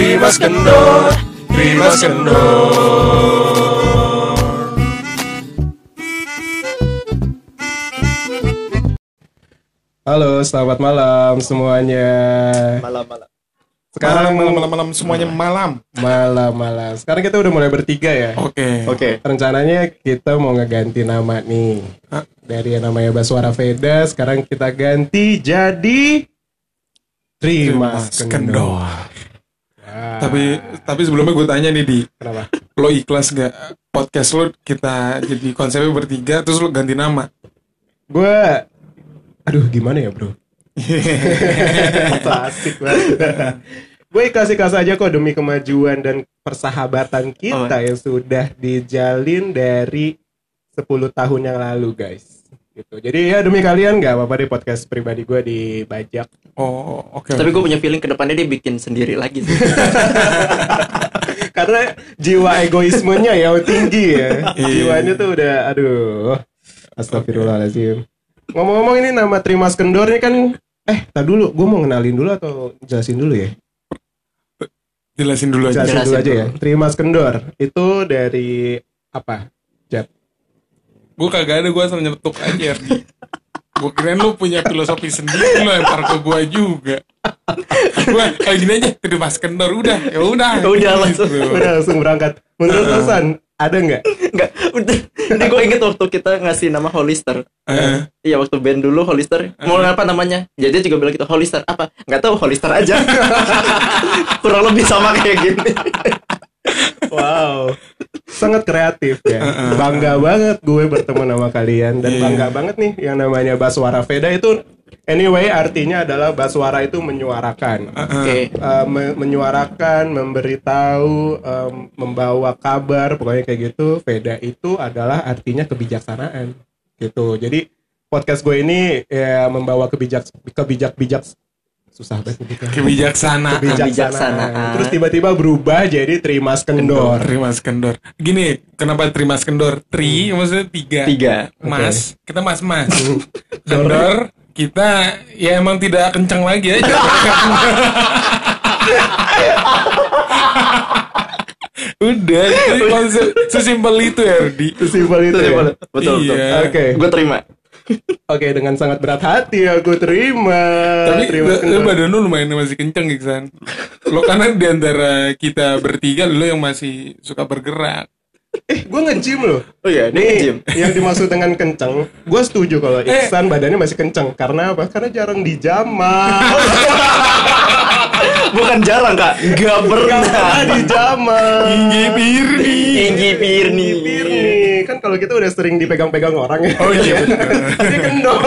Trimas Kendor, Trimas Kendor. Halo, selamat malam semuanya. Malam-malam. Sekarang malam malam malam semuanya malam. malam malam. Sekarang kita udah mulai bertiga ya. Oke. Oke. Rencananya kita mau ngeganti nama nih. Hah? Dari yang namanya Baswara Veda, sekarang kita ganti jadi Trimas Kendor. Ah, Tapi tapi sebelumnya gue tanya nih di kenapa? lo ikhlas gak podcast lo kita jadi konsepnya bertiga terus lo ganti nama. Gue, aduh gimana ya bro? Asik banget. Gue ikhlas-ikhlas aja kok demi kemajuan dan persahabatan kita yang sudah dijalin dari 10 tahun yang lalu guys. Gitu. Jadi ya demi kalian nggak apa-apa deh podcast pribadi gue dibajak. Oh oke. Tapi gue punya feeling ke depannya dia bikin sendiri lagi sih. Karena jiwa egoismenya yang tinggi ya. Iya. Jiwanya tuh udah aduh. Astagfirullahaladzim. Ngomong-ngomong ini nama Trimas Kendor ini kan eh tak dulu gue mau kenalin dulu atau jelasin dulu ya? jelasin dulu aja. Jelasin, Jelasin dulu aja ya. Trimas Kendor itu dari apa? Jat. Gue kagak ada gue asal nyetuk aja. gue kirain lo punya filosofi sendiri lo lempar ke gue juga. gue kayak gini aja ke Mas Kendor udah ya udah. Udah, langsung. Udah langsung berangkat. Menurut lo San, ada nggak? Enggak, udah. Ini gue inget waktu kita ngasih nama Hollister. Eh. Iya, waktu band dulu Hollister. Mau apa namanya? Jadi juga bilang gitu, Hollister apa? Enggak tahu, Hollister aja. Kurang lebih sama kayak gini. Wow. Sangat kreatif ya. Bangga banget gue bertemu sama kalian dan Iya. bangga banget nih yang namanya Baswara Veda itu anyway artinya adalah Baswara itu menyuarakan. Oke. Uh, me- menyuarakan, memberitahu, um, membawa kabar, pokoknya kayak gitu. Veda itu adalah artinya kebijaksanaan, gitu. Jadi podcast gue ini ya membawa kebijak kebijak bijak susah banget. Kebijaksanaan. kebijaksanaan. Kebijaksanaan. Terus tiba-tiba berubah jadi Trimas Kendor. Trimas Kendor. Gini, kenapa Trimas Kendor? Tri maksudnya tiga. Tiga. Mas, kita mas mas. Kendor, kita ya emang tidak kencang lagi aja. Udah, jadi konsep sesimpel itu ya, Rudi. Sesimpel itu ya. Betul, betul. Iya. Oke. Gue terima. Oke, dengan sangat berat hati aku terima. Tapi terima lu- badan lu lumayan masih kenceng Iksan. Lo karena di antara kita bertiga lo yang masih suka bergerak. Eh, gue nge-gym loh. Oh iya, Nih, nge-gym. yang dimaksud dengan kenceng, gue setuju kalau Eh. Iksan badannya masih kenceng. Karena apa? Karena jarang dijamah. Bukan jarang, Kak. Enggak pernah. Karena dijamah. Tinggi Pirni. Tinggi Pirni. Pirni. Kan kalau kita udah sering dipegang-pegang orang ya. Oh iya. Dia kendor.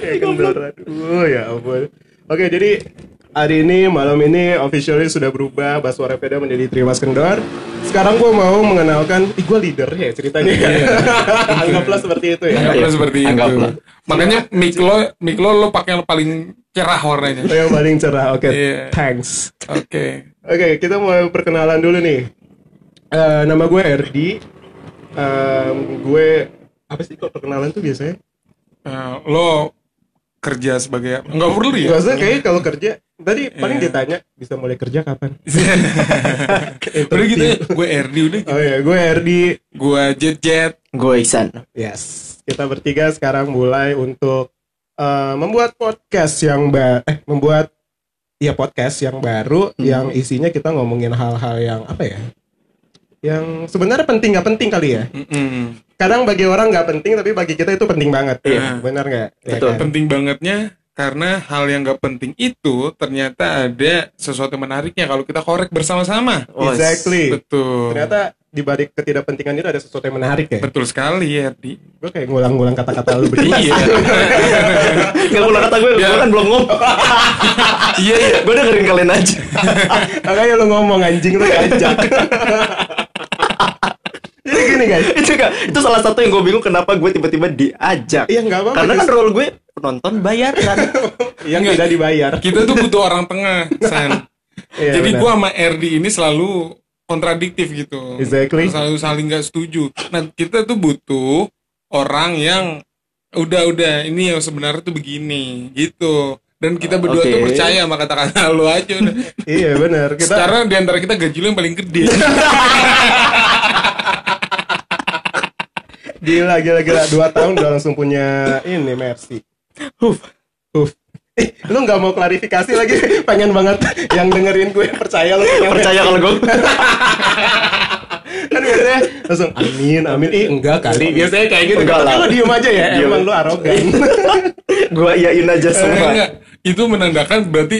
Kayak kendor. Aduh ya ampun. Oke jadi hari ini malam ini officially sudah berubah Baswara Veda menjadi Trimas Kendor. Sekarang gue mau mengenalkan, ih gue leader ya ceritanya. Anggaplah seperti itu ya. Anggaplah Iya, seperti itu. anggaplah. Makanya mic lo, mic lo lo pakai yang paling cerah warnanya. Yang paling cerah. Oke, Iya. thanks. Oke. Oke, kita mau perkenalan dulu nih. Eh, nama gue Erdi. Em, gue apa sih kok perkenalan tuh biasanya? Eh, lo kerja sebagai enggak perlu ya? Gak usah kayak kalau kerja tadi paling Iya. ditanya bisa mulai kerja kapan? udah gitu ya. Gue RD udah gitu. Oh ya, gue Erdi. Gue jet jet. Gue Iksan. Yes, kita bertiga sekarang mulai untuk eh, membuat podcast yang ba eh membuat ya podcast yang baru yang isinya kita ngomongin hal-hal yang apa ya? Yang sebenarnya penting nggak penting kali ya? Mm-mm. Kadang bagi orang nggak penting tapi bagi kita itu penting banget. Iya. Benar nggak? Ya Betul. kan? Penting bangetnya karena hal yang gak penting itu ternyata ada sesuatu menariknya kalau kita korek bersama-sama. Exactly. Betul. Ternyata di balik ketidakpentingan itu ada sesuatu yang menarik ya. Betul sekali ya, Di. Gue kayak ngulang-ngulang kata-kata lu berdua. Iya. Gak ulang kata gue, gue kan belum ngomong. Iya, iya. gue dengerin kalian aja. Makanya lu ngomong anjing lu ajak. Jadi gini guys. itu gak, itu salah satu yang gue bingung kenapa gue tiba-tiba diajak. Iya nggak apa-apa. Karena kan role gue penonton bayaran. yang Nggak. tidak dibayar. Kita tuh butuh orang tengah, San. Iya, Jadi gua sama RD ini selalu kontradiktif gitu. Exactly. Selalu saling gak setuju. Nah, kita tuh butuh orang yang udah udah ini yang sebenarnya tuh begini gitu. Dan kita berdua Oke. tuh percaya sama kata-kata lo aja udah. Iya benar. Kita Sekarang di antara kita gaji lo yang paling gede. gila gila gila dua tahun udah langsung punya ini Mercy. Huh. Uf. Eh, lu nggak mau klarifikasi lagi? Pengen banget yang dengerin gue percaya lu Percaya kalau gue kan biasanya langsung amin amin ih enggak kali biasanya kayak gitu Enggak tapi lah. lu diem aja ya Diem. emang lu arogan gue iyain aja semua. Enggak, itu menandakan berarti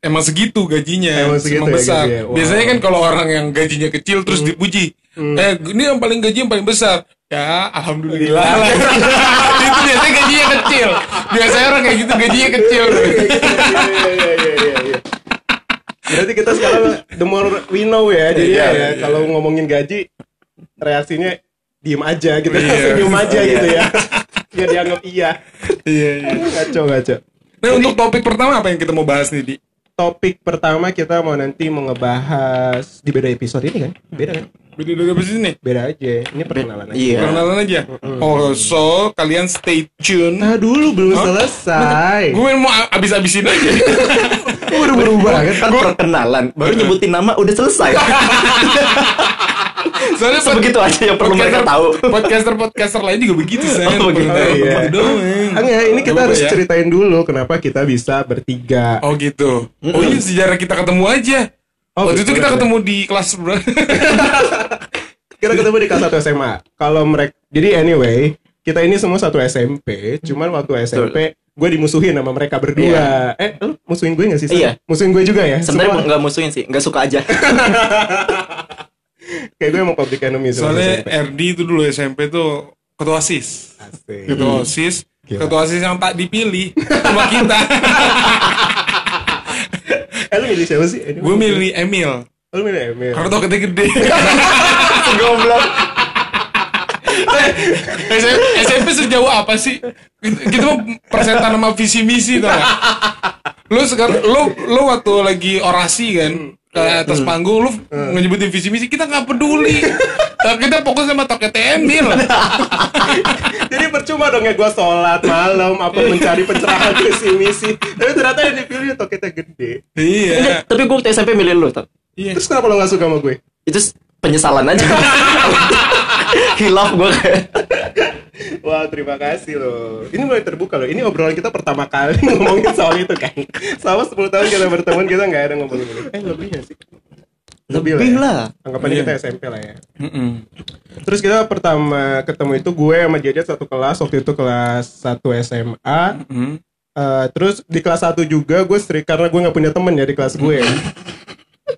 emang segitu gajinya, Emang segitu ya besar. gajinya. Wow. Hmm. Biasanya kan kalau orang yang gajinya kecil terus dipuji, eh ini yang paling gaji yang paling besar. Ya, alhamdulillah. Biasanya gajinya kecil. Biasanya orang kayak gitu gajinya kecil. Iya, iya, iya, iya, iya. berarti kita sekarang the more we know ya jadi Iya, ya, iya. kalau ngomongin gaji reaksinya diem aja gitu Iya. senyum aja gitu ya biar dianggap iya Iya, iya. ngaco ngaco Nah, untuk topik pertama apa yang kita mau bahas nih, Di? topik pertama kita mau nanti mau ngebahas di beda episode ini kan beda kan Beda dari apa sih nih? beda aja ini perkenalan aja Iya. Perkenalan aja. Oh, so kalian stay tune. nah dulu belum selesai Gue mau abis-abisin aja. buru-buru banget Kan perkenalan, baru nyebutin nama udah selesai. Soalnya Sebegitu aja yang perlu mereka tahu. Podcaster-podcaster lain juga begitu, San. Oh, begitu. Bukan Iya. Enggak, ini kita harus ya? ceritain dulu kenapa kita bisa bertiga. Oh gitu. Oh ini sejarah kita ketemu aja. Oh, Waktu itu kita ketemu di kelas bro. Kita ketemu di kelas 1 SMA. Kalau mereka jadi anyway, kita ini semua satu SMP, cuman waktu SMP gue dimusuhin sama mereka berdua. Eh, lu musuhin gue gak sih? Iya. Musuhin gue juga ya? Sebenarnya Semua- nggak musuhin sih, nggak suka aja. kayak gue mau public enemy sama Soalnya SMP. RD itu dulu SMP tuh ketua OSIS. Asik. Ketua OSIS. Gila. Ketua OSIS yang tak dipilih sama kita. Eh, lu milih siapa sih? Eh, Gue milih Emil. Lu milih Emil. Karena tau gede-gede. Goblok. SMP, SMP sejauh apa sih? Kita mah persetan sama visi misi tau gak? Lu sekarang lu lu waktu lagi orasi kan ke atas panggung lu ngejebutin visi misi kita nggak peduli. Tapi kita fokus sama toket Emil. Jadi percuma dong ya gue sholat malam apa mencari pencerahan visi misi. Tapi ternyata yang dipilih toketnya gede. Iya. Enggak, tapi gue waktu SMP milih lu, Tok. Iya. Terus kenapa lo gak suka sama gue? Itu penyesalan aja. Hilaf gue kayak. Wah terima kasih loh Ini mulai terbuka loh Ini obrolan kita pertama kali ngomongin soal itu kan Selama 10 tahun kita berteman Kita gak ada ngomongin ini Eh lebih gak sih? Lebih ya? lah. Anggapannya Iya. kita SMP lah ya Mm-mm. Terus kita pertama ketemu itu Gue sama Jaja satu kelas Waktu itu kelas 1 SMA Mm. Eh, Terus di kelas 1 juga Gue sering Karena gue gak punya temen ya di kelas gue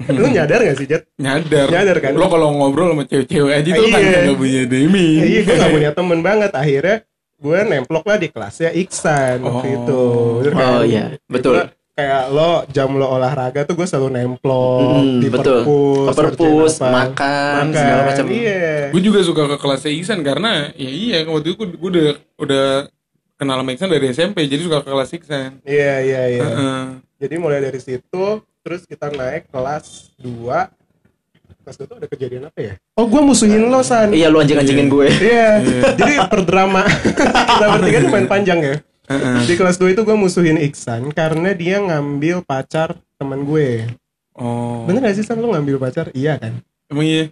Lu nyadar gak sih Jat? Nyadar. Nyadar kan? Lo kalau ngobrol sama cewek-cewek aja tuh kan Iya. gak punya demi. Ya, iya gue gak punya temen banget Akhirnya gue nemplok lah di kelasnya Iksan waktu Oh. itu Terus Oh, iya, betul. Gua kayak lo jam lo olahraga tuh gue selalu nemplok Hmm, di betul. perpus, perpus, apa. makan, segala macam. iya Gue juga suka ke kelasnya Iksan karena ya iya waktu itu gue udah udah kenal sama Iksan dari SMP jadi suka ke kelas Iksan. iya iya iya Heeh. jadi mulai dari situ terus kita naik kelas 2 kelas 2 tuh ada kejadian apa ya oh gue musuhin lo san Iya lu anjing-anjingin gue. Iya, jadi perdrama kita bertiga tuh main panjang ya. Di kelas 2 itu gue musuhin Iksan karena dia ngambil pacar teman gue. Oh. Bener gak sih San lo ngambil pacar? Iya kan? Emang iya.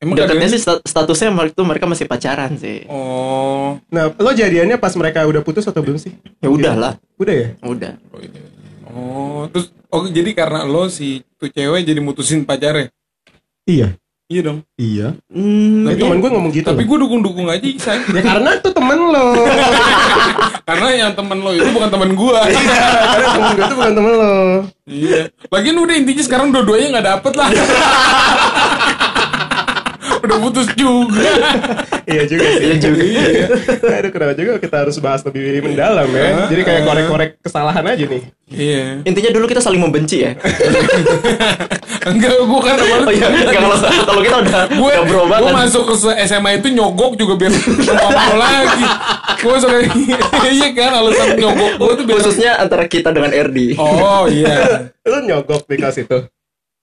Emang Dekatnya sih sta- statusnya waktu itu mereka masih pacaran sih. Oh. Nah, lo jadiannya pas mereka udah putus atau belum sih? Ya udahlah, Udah ya? udah. Oh, terus oh jadi karena lo si tuh cewek jadi mutusin pacarnya. Iya. Iya dong. Iya. Hmm, Nah, temen gue ngomong gitu. Tapi gue dukung-dukung aja Iksan. ya karena itu temen lo. karena yang temen lo itu bukan temen gue. karena temen gue itu bukan temen lo. iya. Lagian udah intinya sekarang dua-duanya nggak dapet lah. udah putus juga. Iya juga sih. Iya juga. Iya. Aduh, kenapa juga kita harus bahas lebih mendalam ya. Jadi kayak korek-korek kesalahan aja nih. iya. Intinya dulu kita saling membenci ya. Enggak, gue kan awalnya Oh iya, enggak, kalau kalau kita udah gue udah bro gue masuk ke SMA itu nyogok juga biar ngomong lagi gue suka iya kan alasan nyogok gue tuh biar Khususnya antara kita dengan RD. oh iya Lo nyogok di kelas itu.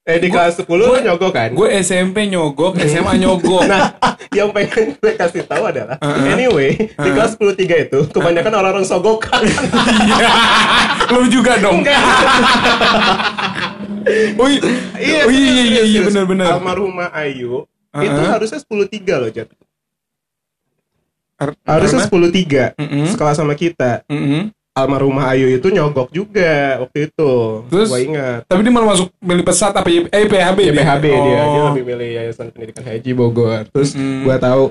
Eh di kelas 10 lu nyogok kan? Gue SMP nyogok, SMA nyogok. Nah, yang pengen gue kasih tahu adalah anyway, di kelas 10 3 itu kebanyakan orang-orang sogokan. Iya. Lu juga dong. Oh iya, Iya, oh, iya, iya, iya, serius. benar-benar. Almarhumah Ayu Uh-uh. itu harusnya 10 3 loh, Jat. Har- Harusnya karena- 10 3 Mm-mm. sekolah sama kita. Mm-mm. Almarhumah Ayu itu nyogok juga waktu itu. Terus? Gue ingat. Tapi dia malah masuk milih pesat apa ya? Eh, PHB Ya, PHB dia, dia Oh. lebih milih Yayasan Pendidikan Haji Bogor. Terus Mm. gua tahu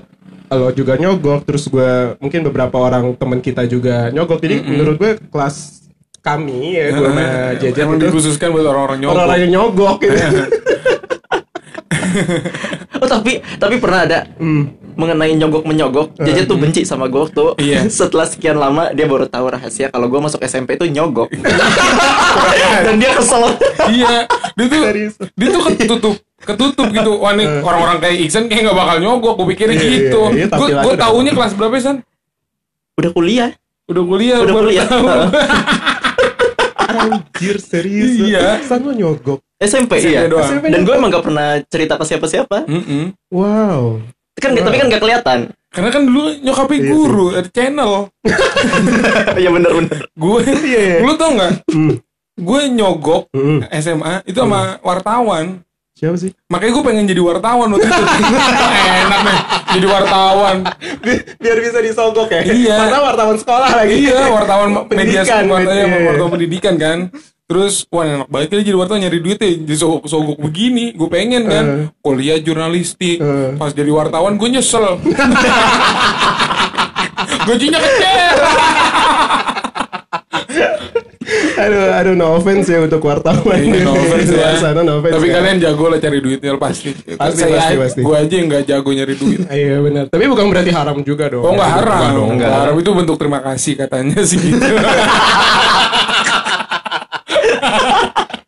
lo juga nyogok, terus gua mungkin beberapa orang teman kita juga nyogok. Jadi menurut gue kelas kami ya gua sama Emang itu dikhususkan buat orang-orang nyogok. orang-orang yang nyogok gitu. Oh tapi tapi pernah ada mengenai nyogok menyogok. Jaja tuh benci sama gue waktu Iya. setelah sekian lama dia baru tahu rahasia kalau gue masuk SMP itu nyogok. Dan dia kesel. iya, dia tuh Serius. dia tuh ketutup ketutup gitu. Wah nih orang-orang kayak Iksan kayak nggak bakal nyogok. Gue pikirnya Iya, gitu. iya, iya, Gue udah taunya kelas berapa San? Udah kuliah. Udah kuliah, Udah baru kuliah. tahu. Anjir serius. Iya. San lo nyogok. SMP, SMP iya. doang. SMP Dan gue emang gak pernah cerita ke siapa-siapa. Mm-mm. Wow. Kan tapi kan gak kelihatan. Karena kan dulu nyokapnya Iya guru ada channel. Iya bener-bener. Gue, Iya, iya. lu tau nggak? Hmm. Gue nyogok Hmm. SMA itu sama wartawan. Siapa sih? Makanya gue pengen jadi wartawan waktu itu. Enak nih, jadi wartawan. Bi- Biar bisa disogok ya. Iya. Karena wartawan sekolah lagi. Iya, wartawan media Pendidikan, wartawan, iya, iya. wartawan pendidikan kan. Terus, wah enak banget kali jadi wartawan nyari duit ya, jadi sogok-sogok begini. Gue pengen kan, Eh. kuliah jurnalistik. Eh. Pas jadi wartawan gue nyesel. Gajinya kecil. Aduh, aduh no offense ya untuk wartawan Iya, no offense ya. sana, no offense Tapi ya. kalian jago lah cari duitnya pasti. Pasti, Saya, pasti, pasti. Gue aja yang gak jago nyari duit. Iya benar. Tapi bukan berarti haram juga dong. Oh nggak haram, Enggak dong. nggak haram itu bentuk terima kasih katanya sih gitu.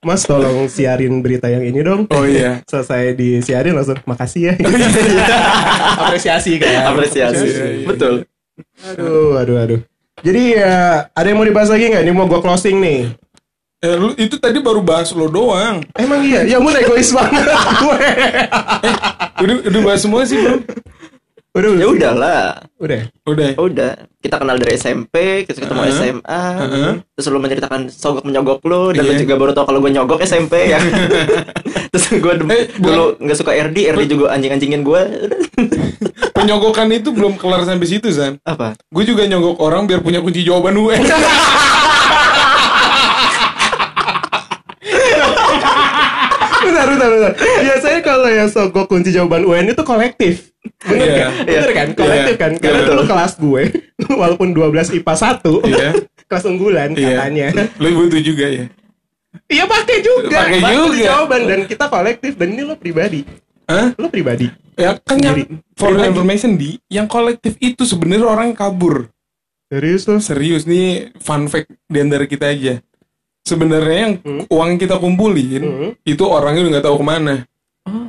Mas tolong siarin berita yang ini dong. Oh iya. Selesai disiarin langsung makasih ya. Apresiasi kan. Apresiasi. Iya, iya. Betul. Aduh, aduh, aduh. Jadi ya ada yang mau dibahas lagi nggak? Ini mau gua closing nih. Eh, lu, itu tadi baru bahas lo doang. Emang iya, ya ampun egois banget gue. Udah udah bahas semua sih belum? Udah, Ya udahlah. Udah. Udah. Udah. Kita kenal dari SMP, kita ketemu Uh-huh. SMA. Uh-huh. Terus lu menceritakan sogok menyogok lu dan lu Iya. juga baru tau kalau gue nyogok SMP ya. Terus gue Eh, dulu nggak suka RD, RD juga anjing-anjingin gue. Penyogokan itu belum kelar sampai situ, San. Apa? Gue juga nyogok orang biar punya kunci jawaban UN. Bentar, bentar, bentar. Biasanya kalau yang sogok kunci jawaban UN itu kolektif. Bener Iya. kan? Bener kan? Kolektif kan? Karena betul. dulu kelas gue, walaupun 12 IPA 1, Iya. kelas unggulan Iya. katanya. Lu butuh juga ya. Iya pakai juga. Pakai juga. jawaban dan kita kolektif dan ini lo pribadi. Hah? Lo pribadi. Ya kan yang for Pribadi. information di yang kolektif itu sebenarnya orang yang kabur. Serius lo? Serius nih fun fact di antara kita aja. Sebenarnya yang Hmm. uang yang kita kumpulin Hmm. itu orangnya udah nggak tahu ke mana.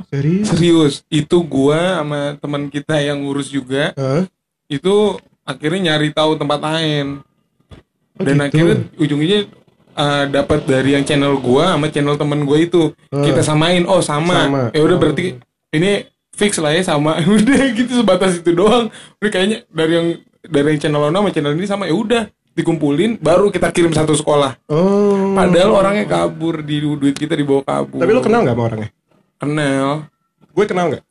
Serius? Serius, itu gua sama teman kita yang ngurus juga Hah? itu akhirnya nyari tahu tempat lain. Oh, Dan gitu. akhirnya ujungnya uh, dapat dari yang channel gua sama channel temen gua itu. Kita samain, oh sama. Sama. Ya udah Oh. berarti ini fix lah ya sama. udah gitu sebatas itu doang. Udah kayaknya dari yang dari yang channel Lona sama channel ini sama ya udah dikumpulin baru kita kirim satu sekolah. Oh. Padahal orangnya kabur di duit kita dibawa kabur. Tapi lo kenal nggak sama orangnya? Kenal. Gue kenal nggak?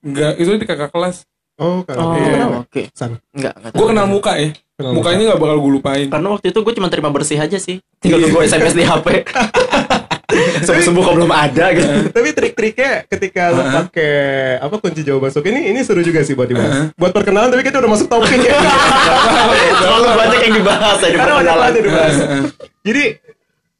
Enggak, itu di kakak kelas. Oh, kenal. Oh, Lo kenal nggak? oke. San. Enggak, enggak. Gue kenal muka ya. Kenal Mukanya nggak bakal gue lupain. Karena waktu itu gue cuma terima bersih aja sih. Tinggal Iya. tunggu SMS di HP. Subuh-subuh kok belum ada gitu. Tapi trik-triknya ketika lo pakai apa kunci jawaban masuk ini ini seru juga sih buat dibahas. Buat perkenalan tapi kita udah masuk topik ya. Terlalu banyak yang dibahas ya di Karena banyak perkenalan. dibahas. Jadi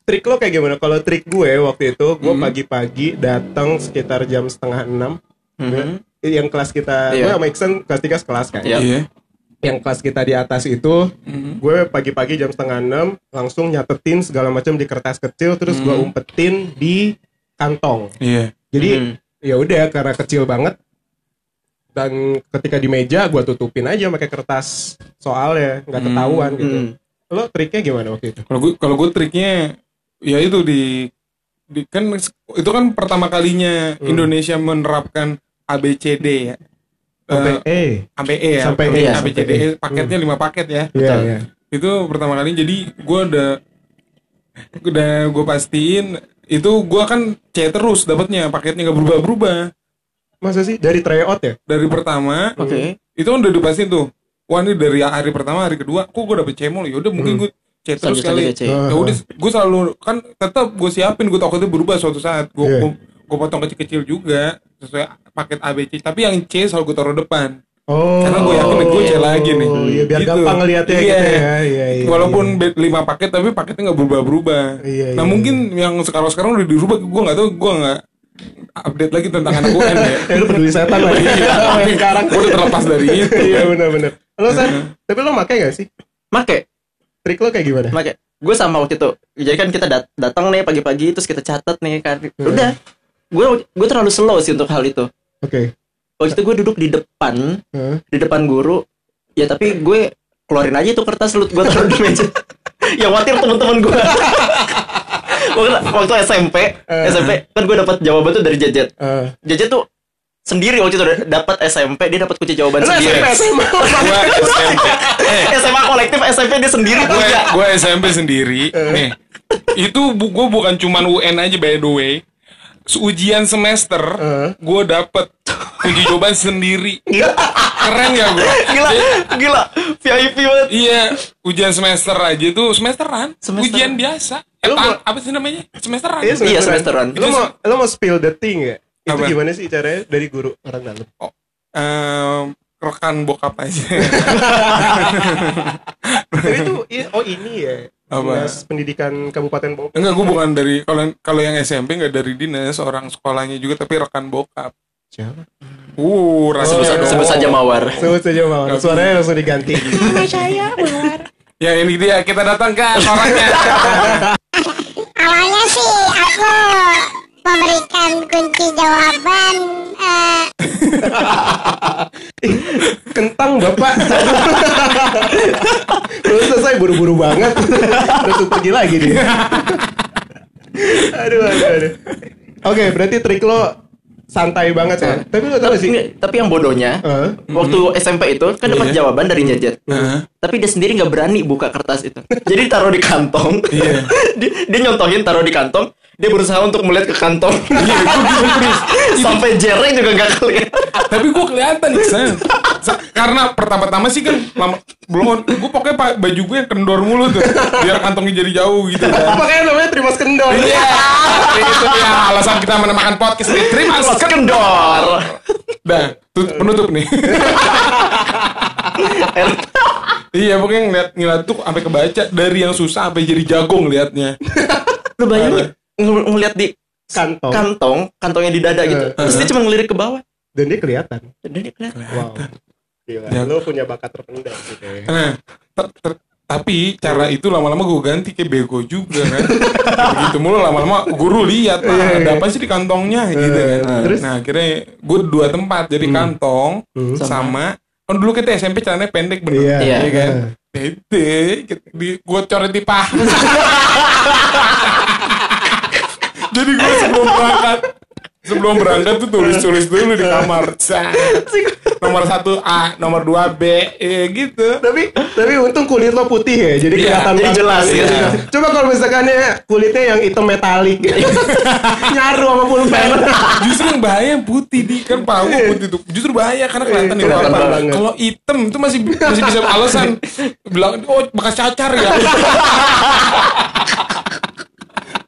trik lo kayak gimana? Kalau trik gue waktu itu gue pagi-pagi datang sekitar jam setengah enam. Mhm. Yang kelas kita, Iya. gue sama Iksan kelas tiga sekelas kan. Iya. Yang kelas kita di atas itu, gue pagi-pagi jam setengah enam langsung nyatetin segala macam di kertas kecil, terus gue umpetin di kantong. Iya. Jadi Mhm. ya udah karena kecil banget dan ketika di meja gua tutupin aja pakai kertas soalnya nggak ketahuan gitu. Hmm. Lo triknya gimana waktu itu? Kalau gue kalau gue triknya ya itu di di, kan itu kan pertama kalinya Hmm. Indonesia menerapkan ABCD ya. Sampai Eh, E. ABE ya. Sampai E, sampai E. paketnya lima paket ya. Iya, iya. Itu pertama kali jadi gue udah udah gue pastiin itu gue kan C terus dapatnya paketnya nggak berubah-berubah Masa sih dari tryout ya? dari pertama Oke. itu kan udah dipastiin tuh wah ini dari hari pertama hari kedua kok gue dapet C mulu ya udah mungkin gue C terus kali ya udah gue selalu kan tetap gue siapin gue takutnya berubah suatu saat gue Iya. gue potong kecil-kecil juga sesuai paket ABC tapi yang C selalu gue taruh depan Oh. karena gue yakin gue C lagi nih Oh, iya, biar Gitu. gampang ngeliatnya Iya. gitu ya. Iya, iya. walaupun iya. lima paket tapi paketnya nggak berubah-berubah Iya, nah iya, mungkin yang sekarang sekarang udah dirubah gue nggak tahu gue nggak update lagi tentang anak UN ya Ya lu peduli setan lah. Iya, sekarang. gue udah terlepas dari itu Iya benar-benar. Lo San, tapi lo make gak sih? Make, Trik lo kayak gimana? make. Gue sama waktu itu. Jadi kan kita dat- datang nih pagi-pagi terus kita catat nih kan. Udah. Gue gue terlalu slow sih untuk hal itu. Oke. Waktu itu gue duduk di depan, Hah? di depan guru. Ya tapi gue keluarin aja itu kertas lu gue taruh di meja. Yang khawatir teman-teman gue. waktu, waktu SMP, SMP kan gue dapat jawaban tuh dari Jajet. Eh. Jajet tuh sendiri waktu itu dapat SMP dia dapat kunci jawaban sendiri. SMP SMP SMA kolektif SMP dia sendiri gue punya. gue SMP sendiri nih itu bu, gue bukan cuman UN aja by the way ujian semester Eh. gue dapet kunci jawaban sendiri keren ya gue gila, gila. VIP banget. iya ujian semester aja tuh semesteran Semester. ujian biasa eh, Lu mau- apa sih namanya semesteran Iya Iya, semesteran. Lo mau lo mau spill the thing ya? Itu Apa? gimana sih caranya dari guru orang dalam? Ehm, rekan bokap aja Tapi itu i- oh ini ya. Apa? Dinas Pendidikan Kabupaten Bogor. enggak gue bukan dari kalau kalau yang SMP enggak dari dinas orang sekolahnya juga tapi rekan bokap Siapa? uh rasa Oh, Sebut, iya. sebut saja Mawar. Sebut saja Mawar. Suaranya langsung diganti. ya ini dia kita datangkan orangnya Awalnya sih aku memberikan kunci jawaban eh, Kentang bapak. Belum selesai buru-buru banget. Udah pergi lagi dia. aduh, aduh, aduh. Oke, berarti trik lo santai banget ya. Tapi lo tau sih? Tapi, tapi yang bodohnya, Eh, waktu SMP itu kan dapat Iya. jawaban dari Jajet. Heeh. Tapi dia sendiri nggak berani buka kertas itu. Jadi taruh di kantong. Iya. dia, dia nyontohin taruh di kantong. Dia berusaha untuk melihat ke kantong. Iya, Sampai jereng juga nggak kelihatan. tapi gue kelihatan Iksan Sa- karena pertama-tama sih kan lama, belum gue pokoknya pa- baju gue yang kendor mulu tuh biar kantongnya jadi jauh gitu kan. Makanya namanya terima kendor. iya. Itu dia alasan kita menamakan podcast ini terima kendor. dah penutup nih. Iya pokoknya ngeliat ngeliat tuh sampai kebaca dari yang susah sampai jadi jago ngeliatnya. Lu bayangin ng- ngeliat di Kantong. kantong, kantongnya di dada gitu. Terus dia cuma ngelirik ke bawah. Dan dia kelihatan. Dan dia kelihatan. Wow. Gila, Ya. lo punya bakat terpendam gitu ya. Nah, ter- ter- tapi cara itu lama-lama gue ganti kayak bego juga kan. Begitu mulu lama-lama guru lihat Iya, ah, iya. ada apa sih di kantongnya gitu kan. terus? Nah, akhirnya gue dua tempat jadi kantong sama kan dulu kita SMP celananya pendek bener. Iya. Iya. kan? Di gue coret di paha. jadi gue sebelum berangkat sebelum berangkat tuh tulis-tulis dulu di kamar. Nomor satu A, nomor dua B, eh, gitu. Tapi tapi untung kulit lo putih ya, jadi Iya, kelihatan jadi banget. jelas, Iya. ya. Coba kalau misalkan kulitnya yang hitam metalik, nyaru sama pulpen. Justru yang bahaya yang putih di kan paha gua putih tuh. Justru bahaya karena kelihatan Iya, di luar. Kalau hitam itu masih masih bisa alasan bilang oh bekas cacar ya.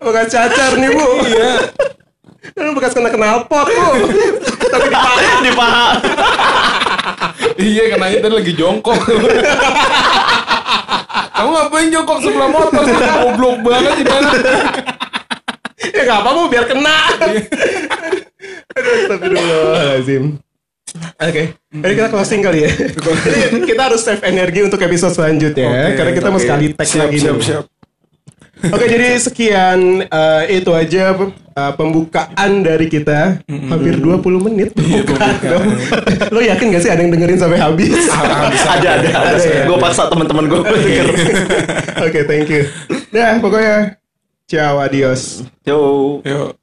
Bukan cacar nih bu. Iya. Lu bekas kena knalpot bu. Tapi di paha. di paha. Iya kenanya tadi lagi jongkok. Kamu ngapain jongkok sebelah motor? Goblok banget di mana? Ya gak apa-apa biar kena. Aduh, astagfirullahaladzim. Oke, jadi kita closing kali ya. Jadi kita harus save energi untuk episode selanjutnya, Oke, karena kita mau oke. sekali tag Siap, lagi siap, nih. siap. Oke, jadi sekian eh, itu aja eh, pembukaan dari kita. Hampir 20 menit pembukaan. Lo yakin gak sih ada yang dengerin sampai habis? ada ada. Ada ya? Gue paksa teman-teman gue denger. Oke, thank you. Nah, pokoknya Ciao, adios. Yo. Yuk.